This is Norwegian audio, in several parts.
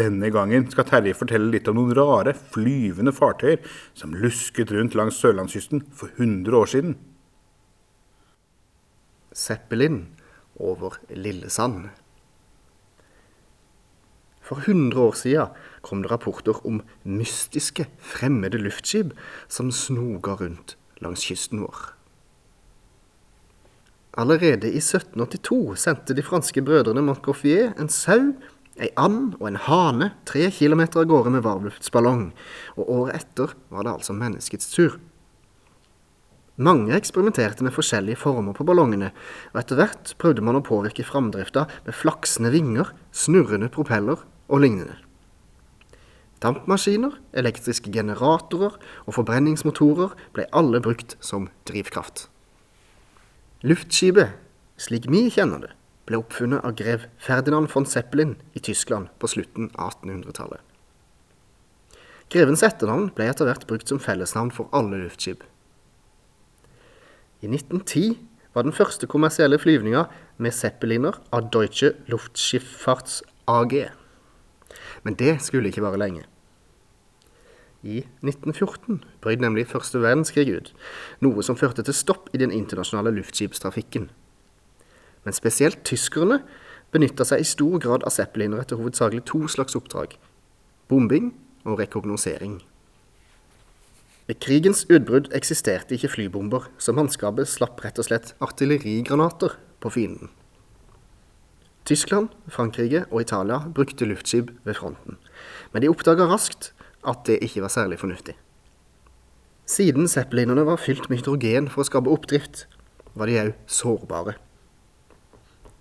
Denne gangen skal Terje fortelle litt om noen rare, flyvende fartøyer som lusket rundt langs sørlandskysten for 100 år siden. Zeppelin over Lillesand. For 100 år siden kom det rapporter om mystiske, fremmede luftskip som snoga rundt langs kysten vår. Allerede i 1782 sendte de franske brødrene Montgolfier en sau, ei and og en hane tre kilometer av gårde med varmluftsballong, og året etter var det altså menneskets tur. Mange eksperimenterte med forskjellige former på ballongene, og etter hvert prøvde man å påvirke framdrifta med flaksende vinger, snurrende propeller og lignende. Dampmaskiner, elektriske generatorer og forbrenningsmotorer ble alle brukt som drivkraft. Luftskipet, slik vi kjenner det, ble oppfunnet av grev Ferdinand von Zeppelin i Tyskland på slutten av 1800-tallet. Grevens etternavn ble etter hvert brukt som fellesnavn for alle luftskip. I 1910 var den første kommersielle flyvninga med Zeppeliner av Deutsche Luftschiffarts AG. Men det skulle ikke vare lenge. I 1914 brøt nemlig første verdenskrig ut, noe som førte til stopp i den internasjonale luftskipstrafikken. Men spesielt tyskerne benytta seg i stor grad av zeppelinere til hovedsakelig to slags oppdrag bombing og rekognosering. Ved krigens utbrudd eksisterte ikke flybomber, så mannskapet slapp rett og slett artillerigranater på fienden. Tyskland, Frankrike og Italia brukte luftskip ved fronten, men de oppdaga raskt at det ikke var særlig fornuftig. Siden zeppelinene var fylt med hydrogen for å skape oppdrift, var de òg sårbare.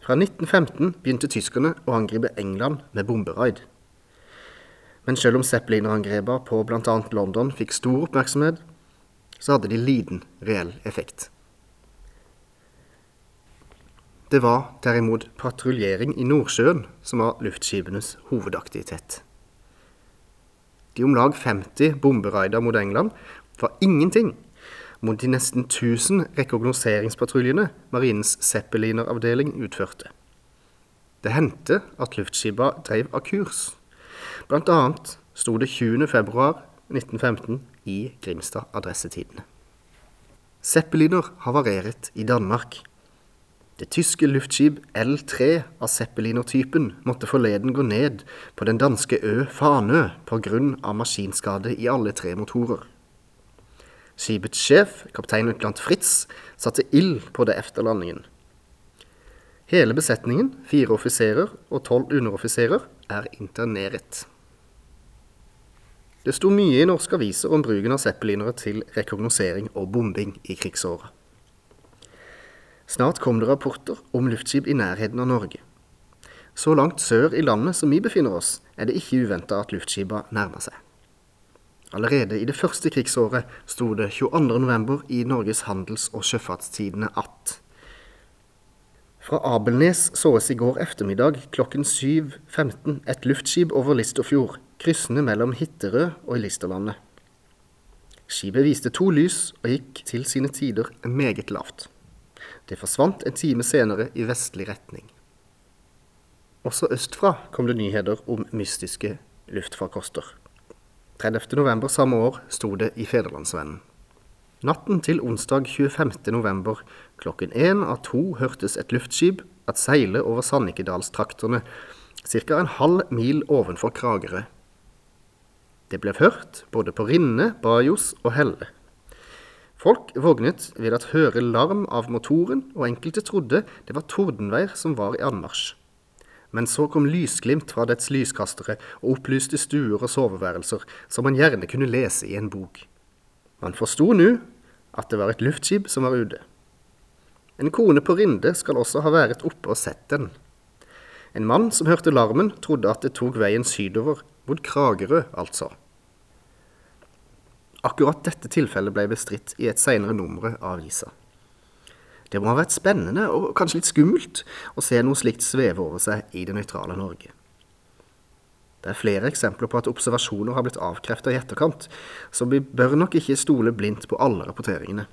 Fra 1915 begynte tyskerne å angripe England med bomberaid. Men selv om zeppelinerangrepene på bl.a. London fikk stor oppmerksomhet, så hadde de liten reell effekt. Det var derimot patruljering i Nordsjøen som var luftskipenes hovedaktivitet. De om lag 50 bomberaider mot England var ingenting mot de nesten 1000 rekognoseringspatruljene Marinens Zeppeliner-avdeling utførte. Det hendte at luftskipa drev av kurs. Blant annet sto det 20. februar 1915 i Grimstad Adressetidene. Zeppeliner havareret i Danmark. Det tyske luftskip L3 av Zeppeliner-typen måtte forleden gå ned på den danske ø Fanø pga. maskinskade i alle tre motorer. Skipets sjef, kapteinløytnant Fritz, satte ild på det efter landingen. Hele besetningen, fire offiserer og tolv underoffiserer, er interneret. Det sto mye i norske aviser om bruken av zeppelinere til rekognosering og bombing i krigsåra. Snart kom det rapporter om luftskip i nærheten av Norge. Så langt sør i landet som vi befinner oss, er det ikke uventa at luftskipa nærmer seg. Allerede i det første krigsåret sto det 22.11. i Norges handels- og sjøfartstidene at fra Abelnes såes i går ettermiddag klokken 7.15 et luftskip over Listerfjord, kryssende mellom Hitterød og Listerlandet. Skipet viste to lys og gikk til sine tider meget lavt. Det forsvant en time senere i vestlig retning. Også østfra kom det nyheter om mystiske luftfarkoster. 30. november samme år sto det i Federlandsvennen. Natten til onsdag 25. november klokken én av to hørtes et luftskip at seile over Sannikedalstraktene, ca. en halv mil ovenfor Kragerø. Det ble hørt både på Rinne, Bajos og Helle. Folk vågnet ved at høre larm av motoren, og enkelte trodde det var tordenvær som var i anmarsj. Men så kom lysglimt fra dets lyskastere og opplyste stuer og soveværelser som man gjerne kunne lese i en bok. Man forsto nå at det var et luftskip som var ute. En kone på Rinde skal også ha vært oppe og sett den. En mann som hørte larmen, trodde at det tok veien sydover, mot Kragerø altså. Akkurat dette tilfellet ble bestridt i et senere nummer av avisa. Det må ha vært spennende og kanskje litt skummelt å se noe slikt sveve over seg i det nøytrale Norge. Det er flere eksempler på at observasjoner har blitt avkreftet i etterkant, så vi bør nok ikke stole blindt på alle rapporteringene.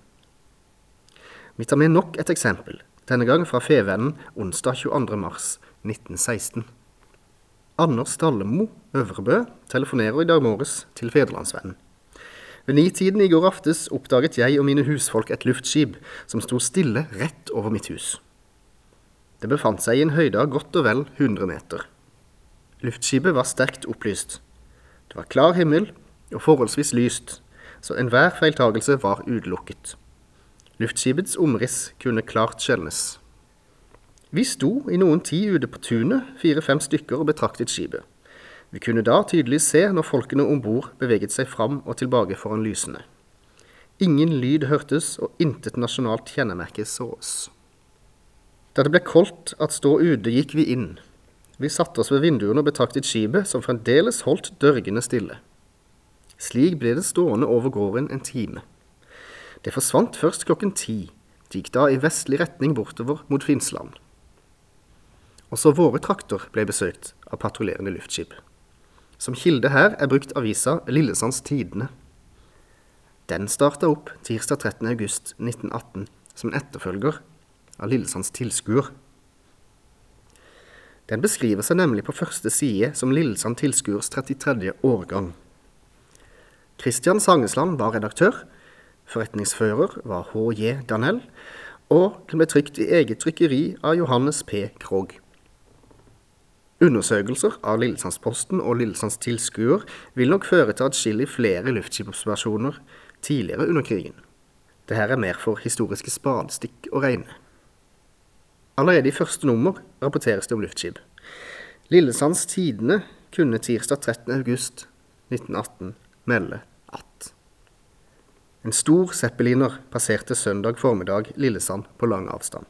Vi tar med nok et eksempel, denne gang fra Fevennen onsdag 22. mars 1916. Anders Dallemo Øvrebø telefonerer i dag morges til Federlandsvennen. Ved nitiden i går aftes oppdaget jeg og mine husfolk et luftskip som sto stille rett over mitt hus. Det befant seg i en høyde av godt og vel 100 meter. Luftskipet var sterkt opplyst. Det var klar himmel og forholdsvis lyst, så enhver feiltagelse var utelukket. Luftskipets omriss kunne klart skjelnes. Vi sto i noen tid ute på tunet, fire-fem stykker, og betraktet skipet. Vi kunne da tydelig se når folkene om bord beveget seg fram og tilbake foran lysene. Ingen lyd hørtes, og intet nasjonalt kjennemerke sås. Da det ble koldt at stå ute, gikk vi inn. Vi satte oss ved vinduene og betraktet skipet, som fremdeles holdt dørgende stille. Slik ble det stående over gården en time. Det forsvant først klokken ti. Det gikk da i vestlig retning bortover mot Finnsland. Også våre trakter ble besøkt av patruljerende luftskip. Som kilde her er brukt avisa Lillesands Tidende. Den starta opp tirsdag 13. august 1918 som en etterfølger av Lillesands Tilskuer. Den beskriver seg nemlig på første side som Lillesand Tilskuers 33. årgang. Kristian Sangesland var redaktør, forretningsfører var H.J. Danell, og den ble trykt i eget trykkeri av Johannes P. Krogh. Undersøkelser av Lillesandsposten og Lillesands tilskuer vil nok føre til atskillig flere luftskipobservasjoner tidligere under krigen. Dette er mer for historiske spadestikk å regne. Allerede i første nummer rapporteres det om luftskip. Lillesands Tidende kunne tirsdag 13. august 1918 melde at en stor zeppeliner passerte søndag formiddag Lillesand på lang avstand.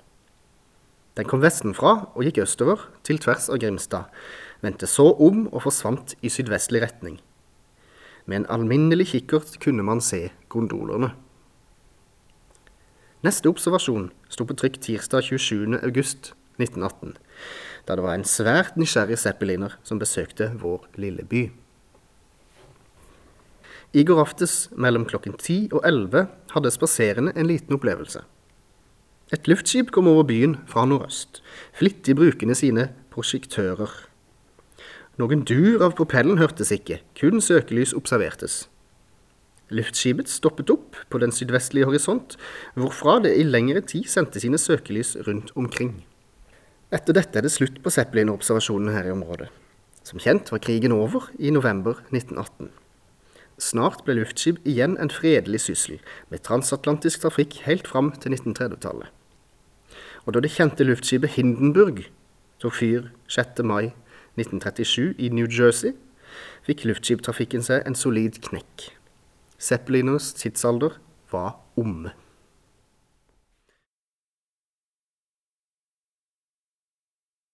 Den kom vestenfra og gikk østover, til tvers av Grimstad, vendte så om og forsvant i sydvestlig retning. Med en alminnelig kikkert kunne man se gondolerne. Neste observasjon sto på trykk tirsdag 27. august 1918, da det var en svært nysgjerrig zeppeliner som besøkte vår lille by. I går aftes mellom klokken ti og elleve hadde spaserende en liten opplevelse. Et luftskip kom over byen fra nordøst, flittig brukende sine prosjektører. Noen dur av propellen hørtes ikke, kun søkelys observertes. Luftskipet stoppet opp på den sydvestlige horisont, hvorfra det i lengre tid sendte sine søkelys rundt omkring. Etter dette er det slutt på Zeppelin-observasjonene her i området. Som kjent var krigen over i november 1918. Snart ble luftskip igjen en fredelig syssel, med transatlantisk trafikk helt fram til 1930-tallet og da det kjente luftskipet Hindenburg tok fyr 6. mai 1937 i New Jersey, fikk luftskiptrafikken seg en solid knekk. Zeppeliners tidsalder var omme.